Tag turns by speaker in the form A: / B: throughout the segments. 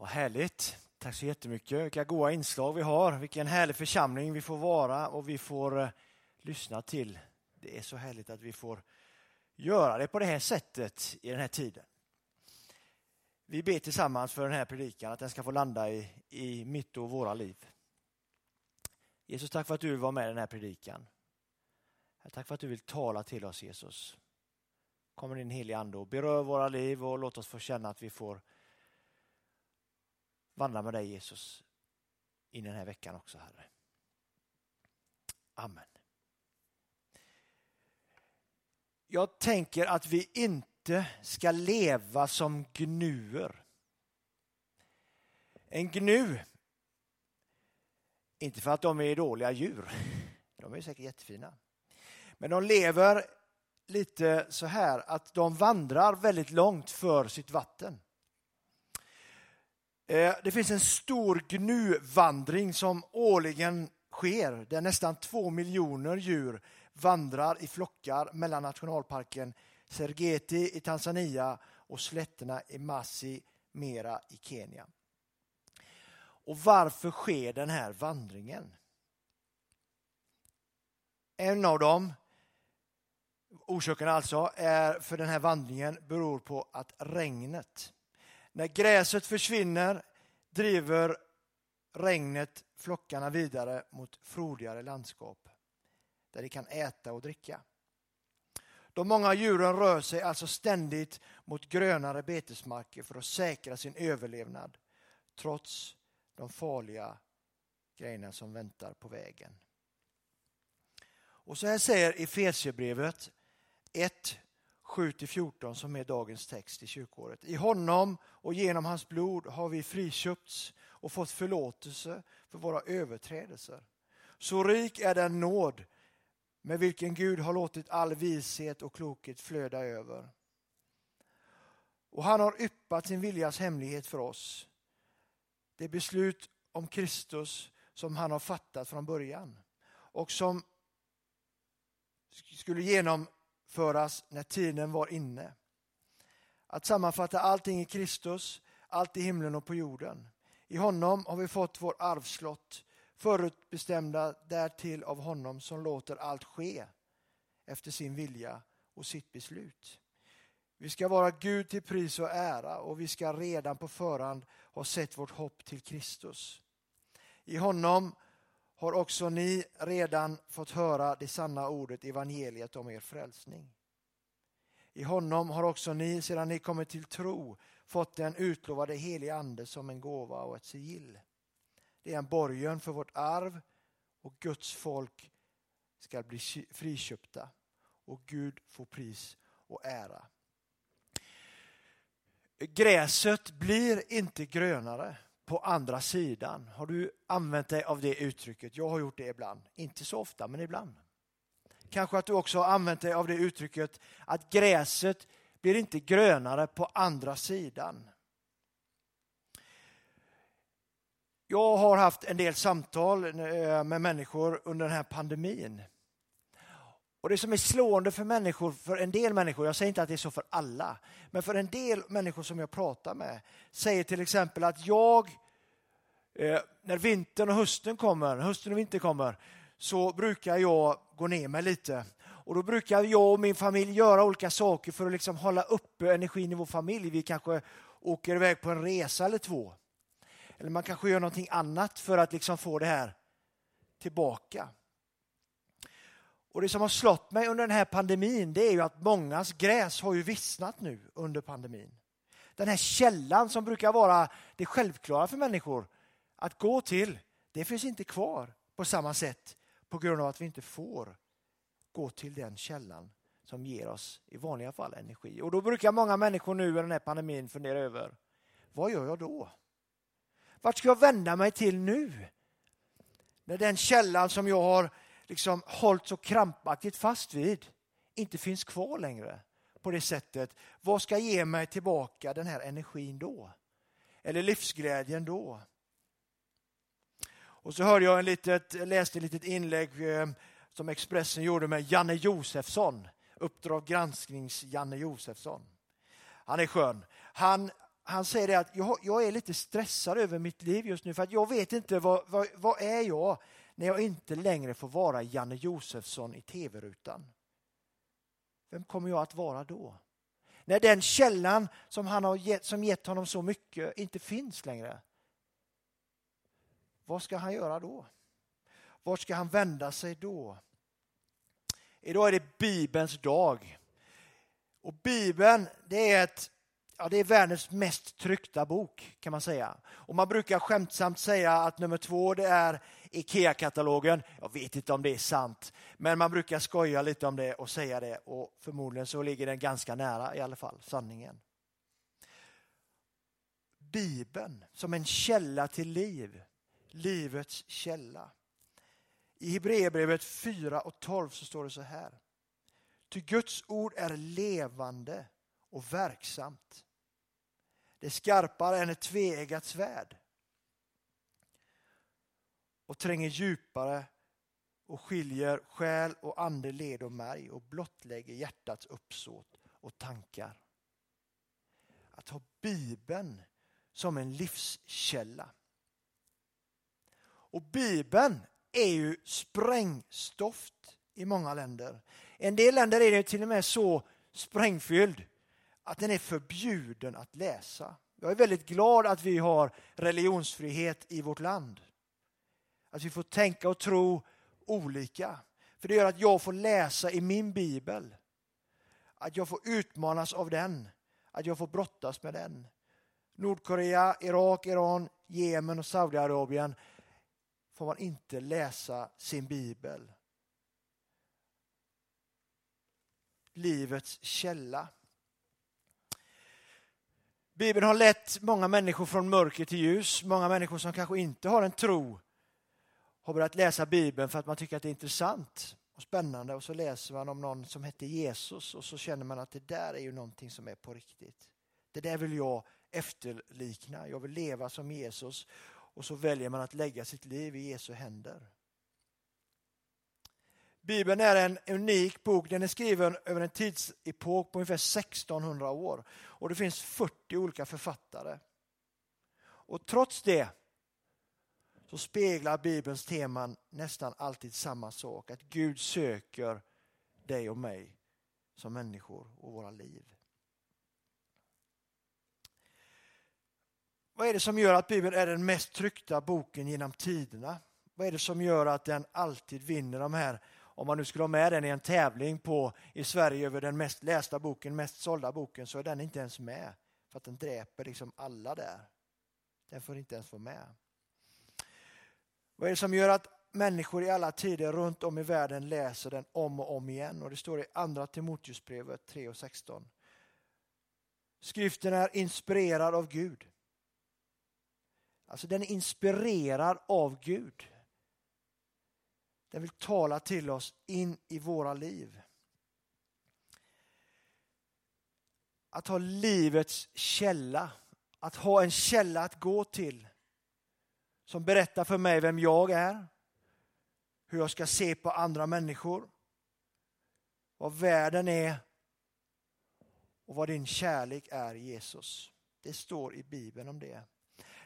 A: Vad härligt. Tack så jättemycket. Vilka goda inslag vi har. Vilken härlig församling vi får vara och vi får eh, lyssna till. Det är så härligt att vi får göra det på det här sättet i den här tiden. Vi ber tillsammans för den här predikan, att den ska få landa i, i mitt och våra liv. Jesus, tack för att du var med i den här predikan. Tack för att du vill tala till oss, Jesus. Kom din heliga Ande och berör våra liv och låt oss få känna att vi får vandra med dig, Jesus, in den här veckan också, Herre. Amen. Jag tänker att vi inte ska leva som gnuer. En gnu, inte för att de är dåliga djur, de är säkert jättefina, men de lever lite så här att de vandrar väldigt långt för sitt vatten. Eh, det finns en stor gnuvandring som årligen sker där nästan två miljoner djur vandrar i flockar mellan nationalparken Sergeti i Tanzania och slätterna i Masi Mera i Kenya. Och varför sker den här vandringen? En av dem, orsakerna alltså, är för den här vandringen beror på att regnet när gräset försvinner driver regnet flockarna vidare mot frodigare landskap där de kan äta och dricka. De många djuren rör sig alltså ständigt mot grönare betesmarker för att säkra sin överlevnad trots de farliga grejerna som väntar på vägen. Och så här säger Efesierbrevet 1, 7-14 som är dagens text i kyrkåret. I honom och genom hans blod har vi friköpts och fått förlåtelse för våra överträdelser. Så rik är den nåd med vilken Gud har låtit all vishet och klokhet flöda över. Och han har yppat sin viljas hemlighet för oss. Det beslut om Kristus som han har fattat från början och som skulle genom föras när tiden var inne. Att sammanfatta allting i Kristus, allt i himlen och på jorden. I honom har vi fått vår arvslott, förutbestämda därtill av honom som låter allt ske efter sin vilja och sitt beslut. Vi ska vara Gud till pris och ära och vi ska redan på förhand ha sett vårt hopp till Kristus. I honom har också ni redan fått höra det sanna ordet, evangeliet om er frälsning. I honom har också ni, sedan ni kommit till tro, fått den utlovade helige Ande som en gåva och ett sigill. Det är en borgen för vårt arv och Guds folk ska bli friköpta och Gud får pris och ära. Gräset blir inte grönare på andra sidan. Har du använt dig av det uttrycket? Jag har gjort det ibland. Inte så ofta, men ibland. Kanske att du också har använt dig av det uttrycket att gräset blir inte grönare på andra sidan. Jag har haft en del samtal eh, med människor under den här pandemin. Och Det som är slående för människor, för en del människor, jag säger inte att det är så för alla, men för en del människor som jag pratar med säger till exempel att jag, eh, när vintern och hösten kommer, hösten och vintern kommer, så brukar jag gå ner mig lite. Och då brukar jag och min familj göra olika saker för att liksom hålla uppe energin i vår familj. Vi kanske åker iväg på en resa eller två. Eller man kanske gör någonting annat för att liksom få det här tillbaka. Och Det som har slått mig under den här pandemin det är ju att mångas gräs har ju vissnat nu under pandemin. Den här källan som brukar vara det självklara för människor att gå till, det finns inte kvar på samma sätt på grund av att vi inte får gå till den källan som ger oss i vanliga fall energi. Och då brukar många människor nu i den här pandemin fundera över, vad gör jag då? Vart ska jag vända mig till nu? När den källan som jag har liksom hållit så krampaktigt fast vid inte finns kvar längre på det sättet. Vad ska ge mig tillbaka den här energin då? Eller livsglädjen då? Och så hörde jag en litet, läste ett litet inlägg eh, som Expressen gjorde med Janne Josefsson. Uppdrag gransknings Janne Josefsson. Han är skön. Han han säger det att jag, jag, är lite stressad över mitt liv just nu för att jag vet inte vad, vad, vad är jag när jag inte längre får vara Janne Josefsson i tv-rutan. Vem kommer jag att vara då? När den källan som, han har gett, som gett honom så mycket inte finns längre. Vad ska han göra då? Vart ska han vända sig då? Idag är det Bibelns dag. Och Bibeln det är, ett, ja, det är världens mest tryckta bok kan man säga. Och man brukar skämtsamt säga att nummer två det är IKEA-katalogen. Jag vet inte om det är sant, men man brukar skoja lite om det och säga det och förmodligen så ligger den ganska nära i alla fall sanningen. Bibeln som en källa till liv, livets källa. I Hebreerbrevet 4 och 12 så står det så här. Ty Guds ord är levande och verksamt. Det är skarpare än ett tveeggat svärd och tränger djupare och skiljer själ och ande, led och märg och blottlägger hjärtats uppsåt och tankar. Att ha Bibeln som en livskälla. Och Bibeln är ju sprängstoft i många länder. En del länder är det till och med så sprängfylld att den är förbjuden att läsa. Jag är väldigt glad att vi har religionsfrihet i vårt land. Att vi får tänka och tro olika. För det gör att jag får läsa i min bibel. Att jag får utmanas av den. Att jag får brottas med den. Nordkorea, Irak, Iran, Jemen och Saudiarabien får man inte läsa sin bibel. Livets källa. Bibeln har lett många människor från mörker till ljus. Många människor som kanske inte har en tro har börjat läsa Bibeln för att man tycker att det är intressant och spännande och så läser man om någon som hette Jesus och så känner man att det där är ju någonting som är på riktigt. Det där vill jag efterlikna. Jag vill leva som Jesus och så väljer man att lägga sitt liv i Jesu händer. Bibeln är en unik bok. Den är skriven över en tidsepok på ungefär 1600 år. Och det finns 40 olika författare. Och trots det så speglar Bibelns teman nästan alltid samma sak. Att Gud söker dig och mig som människor och våra liv. Vad är det som gör att Bibeln är den mest tryckta boken genom tiderna? Vad är det som gör att den alltid vinner de här, om man nu skulle ha med den i en tävling på, i Sverige över den mest lästa boken, mest sålda boken, så är den inte ens med. För att den dräper liksom alla där. Den får inte ens vara med. Vad är det som gör att människor i alla tider runt om i världen läser den om och om igen? Och Det står i Andra Timoteusbrevet 3 och 16. Skriften är inspirerad av Gud. Alltså den är inspirerad av Gud. Den vill tala till oss in i våra liv. Att ha livets källa, att ha en källa att gå till som berättar för mig vem jag är, hur jag ska se på andra människor, vad världen är och vad din kärlek är Jesus. Det står i Bibeln om det.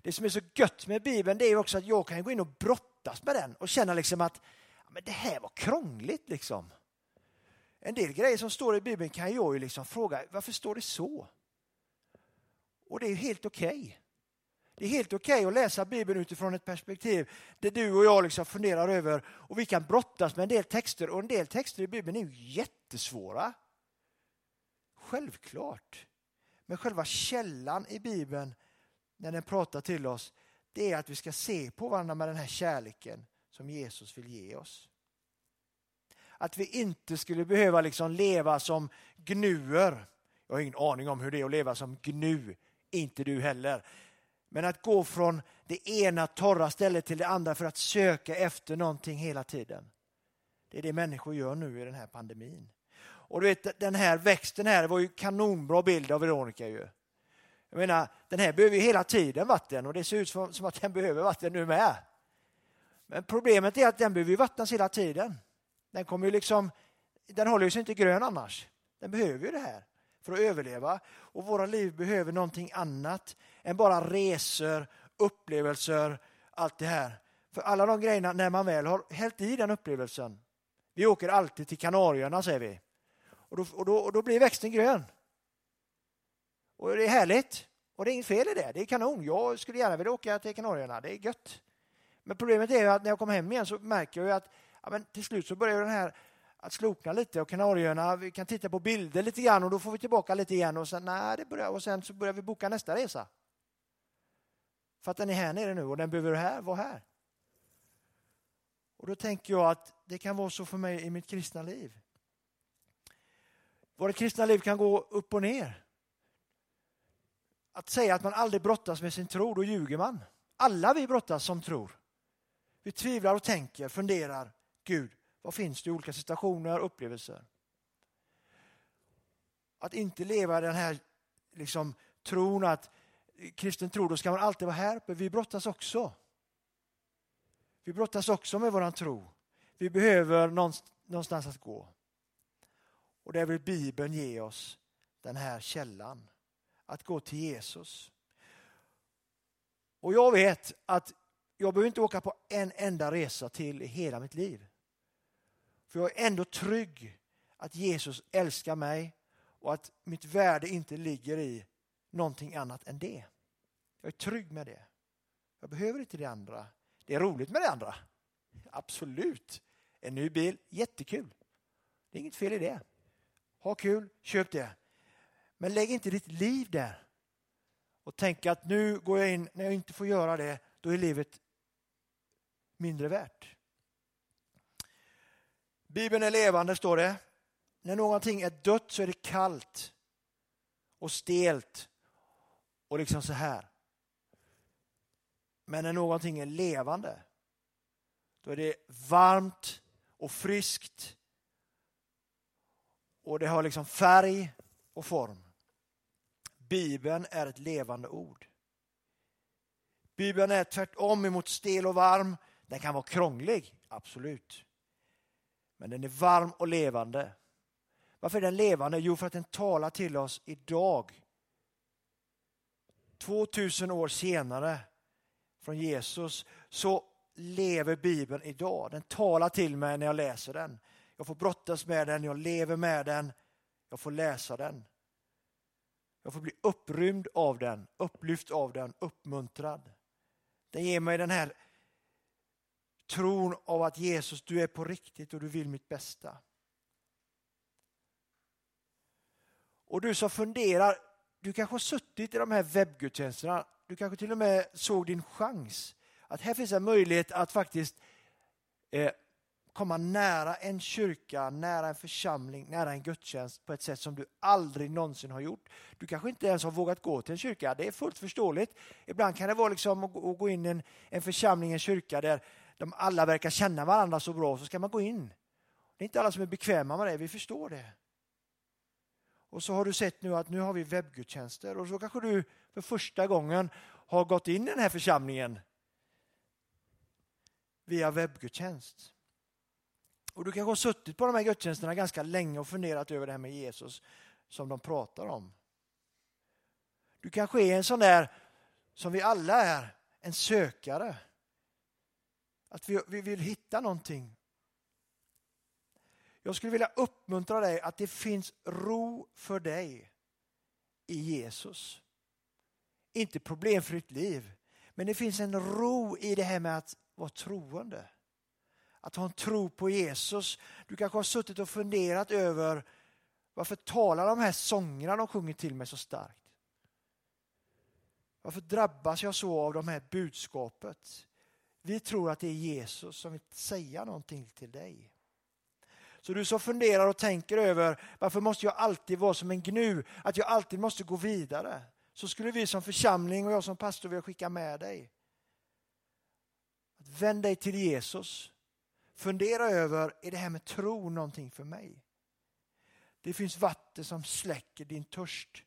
A: Det som är så gött med Bibeln det är också att jag kan gå in och brottas med den och känna liksom att men det här var krångligt. liksom. En del grejer som står i Bibeln kan jag ju liksom fråga varför står det så? Och det är helt okej. Okay. Det är helt okej okay att läsa Bibeln utifrån ett perspektiv där du och jag liksom funderar över och vi kan brottas med en del texter och en del texter i Bibeln är ju jättesvåra. Självklart. Men själva källan i Bibeln när den pratar till oss det är att vi ska se på varandra med den här kärleken som Jesus vill ge oss. Att vi inte skulle behöva liksom leva som gnuer. Jag har ingen aning om hur det är att leva som gnu, inte du heller. Men att gå från det ena torra stället till det andra för att söka efter någonting hela tiden. Det är det människor gör nu i den här pandemin. Och du vet, den här växten här var ju kanonbra bild av Veronica ju. Jag menar, den här behöver ju hela tiden vatten och det ser ut som att den behöver vatten nu med. Men problemet är att den behöver vattnas hela tiden. Den kommer ju liksom, den håller sig inte grön annars. Den behöver ju det här för att överleva. Och våra liv behöver någonting annat än bara resor, upplevelser, allt det här. För alla de grejerna, när man väl har hällt i den upplevelsen. Vi åker alltid till Kanarieöarna säger vi. Och då, och, då, och då blir växten grön. Och det är härligt. Och det är inget fel i det. Det är kanon. Jag skulle gärna vilja åka till Kanarieöarna. Det är gött. Men problemet är att när jag kommer hem igen så märker jag att ja, men till slut så börjar den här att slokna lite och Kanarieöarna, vi kan titta på bilder lite grann och då får vi tillbaka lite igen och sen, nej, det börjar, och sen så börjar vi boka nästa resa. För att den är här nere nu och den behöver här, vara här. Och då tänker jag att det kan vara så för mig i mitt kristna liv. Vårt kristna liv kan gå upp och ner. Att säga att man aldrig brottas med sin tro, då ljuger man. Alla vi brottas som tror. Vi tvivlar och tänker, funderar. Gud, vad finns det i olika situationer, och upplevelser? Att inte leva den här liksom, tron att kristen tro, då ska man alltid vara här uppe. Vi brottas också. Vi brottas också med våran tro. Vi behöver någonstans att gå. Och där vill Bibeln ge oss den här källan. Att gå till Jesus. Och jag vet att jag behöver inte åka på en enda resa till i hela mitt liv. För jag är ändå trygg att Jesus älskar mig och att mitt värde inte ligger i någonting annat än det. Jag är trygg med det. Jag behöver inte det andra. Det är roligt med det andra. Absolut. En ny bil, jättekul. Det är inget fel i det. Ha kul, köp det. Men lägg inte ditt liv där. Och tänk att nu går jag in, när jag inte får göra det, då är livet mindre värt. Bibeln är levande, står det. När någonting är dött så är det kallt och stelt och liksom så här. Men när någonting är levande, då är det varmt och friskt och det har liksom färg och form. Bibeln är ett levande ord. Bibeln är tvärtom emot stel och varm. Den kan vara krånglig, absolut. Men den är varm och levande. Varför är den levande? Jo, för att den talar till oss idag. 2000 år senare från Jesus så lever Bibeln idag. Den talar till mig när jag läser den. Jag får brottas med den, jag lever med den, jag får läsa den. Jag får bli upprymd av den, upplyft av den, uppmuntrad. Den ger mig den här tron av att Jesus, du är på riktigt och du vill mitt bästa. Och du som funderar, du kanske har suttit i de här webbgudstjänsterna, du kanske till och med såg din chans. Att här finns en möjlighet att faktiskt eh, komma nära en kyrka, nära en församling, nära en gudstjänst på ett sätt som du aldrig någonsin har gjort. Du kanske inte ens har vågat gå till en kyrka, det är fullt förståeligt. Ibland kan det vara liksom att gå in i en, en församling, en kyrka där de alla verkar känna varandra så bra, så ska man gå in. Det är inte alla som är bekväma med det, vi förstår det. Och så har du sett nu att nu har vi webbgudstjänster och så kanske du för första gången har gått in i den här församlingen via webbgudstjänst. Och du kanske har suttit på de här gudstjänsterna ganska länge och funderat över det här med Jesus som de pratar om. Du kanske är en sån där, som vi alla är, en sökare. Att vi, vi vill hitta någonting. Jag skulle vilja uppmuntra dig att det finns ro för dig i Jesus. Inte problemfritt liv, men det finns en ro i det här med att vara troende. Att ha en tro på Jesus. Du kanske har suttit och funderat över varför talar de här sångerna de sjunger till mig så starkt? Varför drabbas jag så av de här budskapet? Vi tror att det är Jesus som vill säga någonting till dig. Så du som funderar och tänker över varför måste jag alltid vara som en gnu, att jag alltid måste gå vidare. Så skulle vi som församling och jag som pastor vilja skicka med dig. Att vänd dig till Jesus. Fundera över, är det här med tro någonting för mig? Det finns vatten som släcker din törst.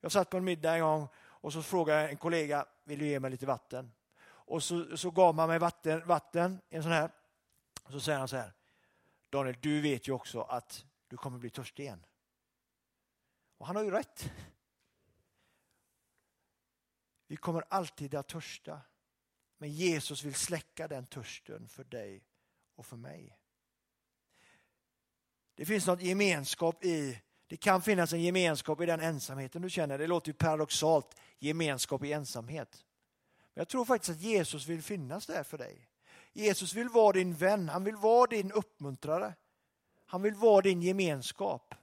A: Jag satt på en middag en gång och så frågade en kollega, vill du ge mig lite vatten? Och så, så gav man mig vatten, vatten, en sån här. Och så säger han så här, Daniel, du vet ju också att du kommer bli törstig igen. Och han har ju rätt. Vi kommer alltid att törsta. Men Jesus vill släcka den törsten för dig och för mig. Det finns något gemenskap i, det kan finnas en gemenskap i den ensamheten du känner. Det låter ju paradoxalt, gemenskap i ensamhet. Men jag tror faktiskt att Jesus vill finnas där för dig. Jesus vill vara din vän, han vill vara din uppmuntrare. Han vill vara din gemenskap.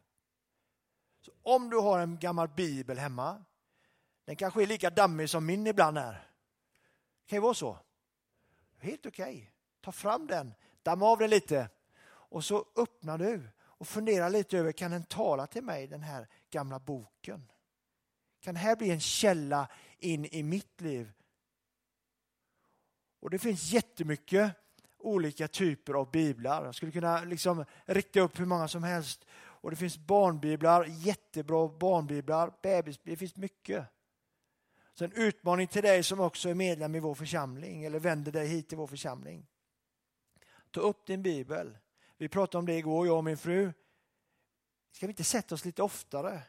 A: Så om du har en gammal bibel hemma, den kanske är lika dammig som min ibland är. Det kan ju vara så. Helt okej. Okay. Ta fram den, damma av den lite och så öppnar du och funderar lite över, kan den tala till mig, den här gamla boken? Kan det här bli en källa in i mitt liv? Och det finns jättemycket olika typer av biblar. Jag skulle kunna liksom rikta upp hur många som helst. Och det finns barnbiblar, jättebra barnbiblar, Bebisbiblar. det finns mycket. Så en utmaning till dig som också är medlem i vår församling eller vänder dig hit till vår församling. Ta upp din bibel. Vi pratade om det igår, jag och min fru. Ska vi inte sätta oss lite oftare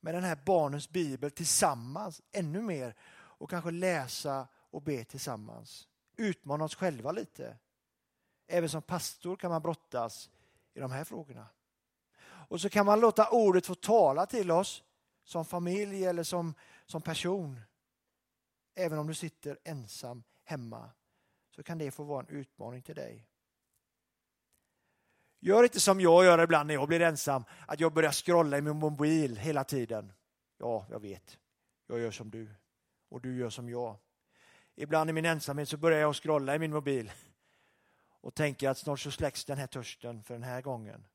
A: med den här barnens bibel tillsammans ännu mer och kanske läsa och be tillsammans. Utmana oss själva lite. Även som pastor kan man brottas i de här frågorna. Och så kan man låta ordet få tala till oss som familj eller som, som person. Även om du sitter ensam hemma så kan det få vara en utmaning till dig. Gör inte som jag gör ibland när jag blir ensam, att jag börjar scrolla i min mobil hela tiden. Ja, jag vet. Jag gör som du och du gör som jag. Ibland i min ensamhet så börjar jag scrolla i min mobil och tänker att snart så släcks den här törsten för den här gången.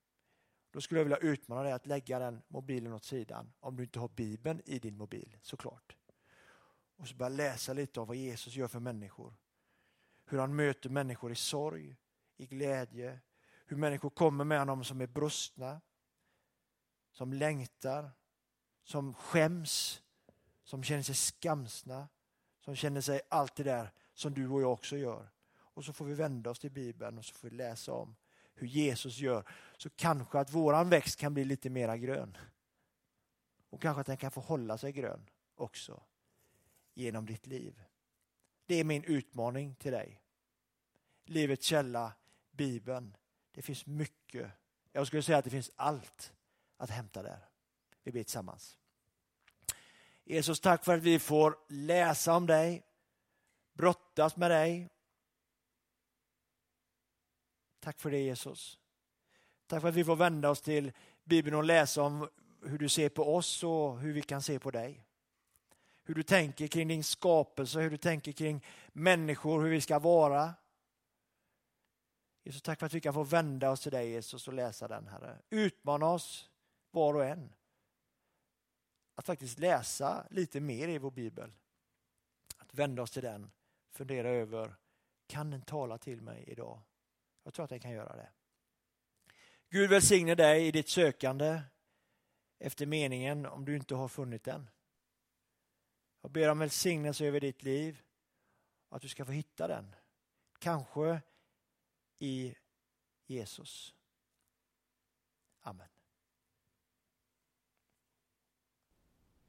A: Då skulle jag vilja utmana dig att lägga den mobilen åt sidan om du inte har Bibeln i din mobil såklart. Och så börja läsa lite av vad Jesus gör för människor. Hur han möter människor i sorg, i glädje, hur människor kommer med honom som är brustna, som längtar, som skäms, som känner sig skamsna, som känner sig allt det där som du och jag också gör. Och så får vi vända oss till Bibeln och så får vi läsa om hur Jesus gör. Så kanske att våran växt kan bli lite mera grön. Och kanske att den kan få hålla sig grön också genom ditt liv. Det är min utmaning till dig. Livets källa, Bibeln. Det finns mycket. Jag skulle säga att det finns allt att hämta där. Vi ber tillsammans. Jesus, tack för att vi får läsa om dig, brottas med dig. Tack för det Jesus. Tack för att vi får vända oss till Bibeln och läsa om hur du ser på oss och hur vi kan se på dig. Hur du tänker kring din skapelse, hur du tänker kring människor, hur vi ska vara. Jesus, tack för att vi kan få vända oss till dig Jesus och läsa den Herre. Utmana oss var och en att faktiskt läsa lite mer i vår bibel. Att vända oss till den, fundera över, kan den tala till mig idag? Jag tror att den kan göra det. Gud välsigne dig i ditt sökande efter meningen om du inte har funnit den. Jag ber om välsignelse över ditt liv att du ska få hitta den. Kanske i Jesus. Amen.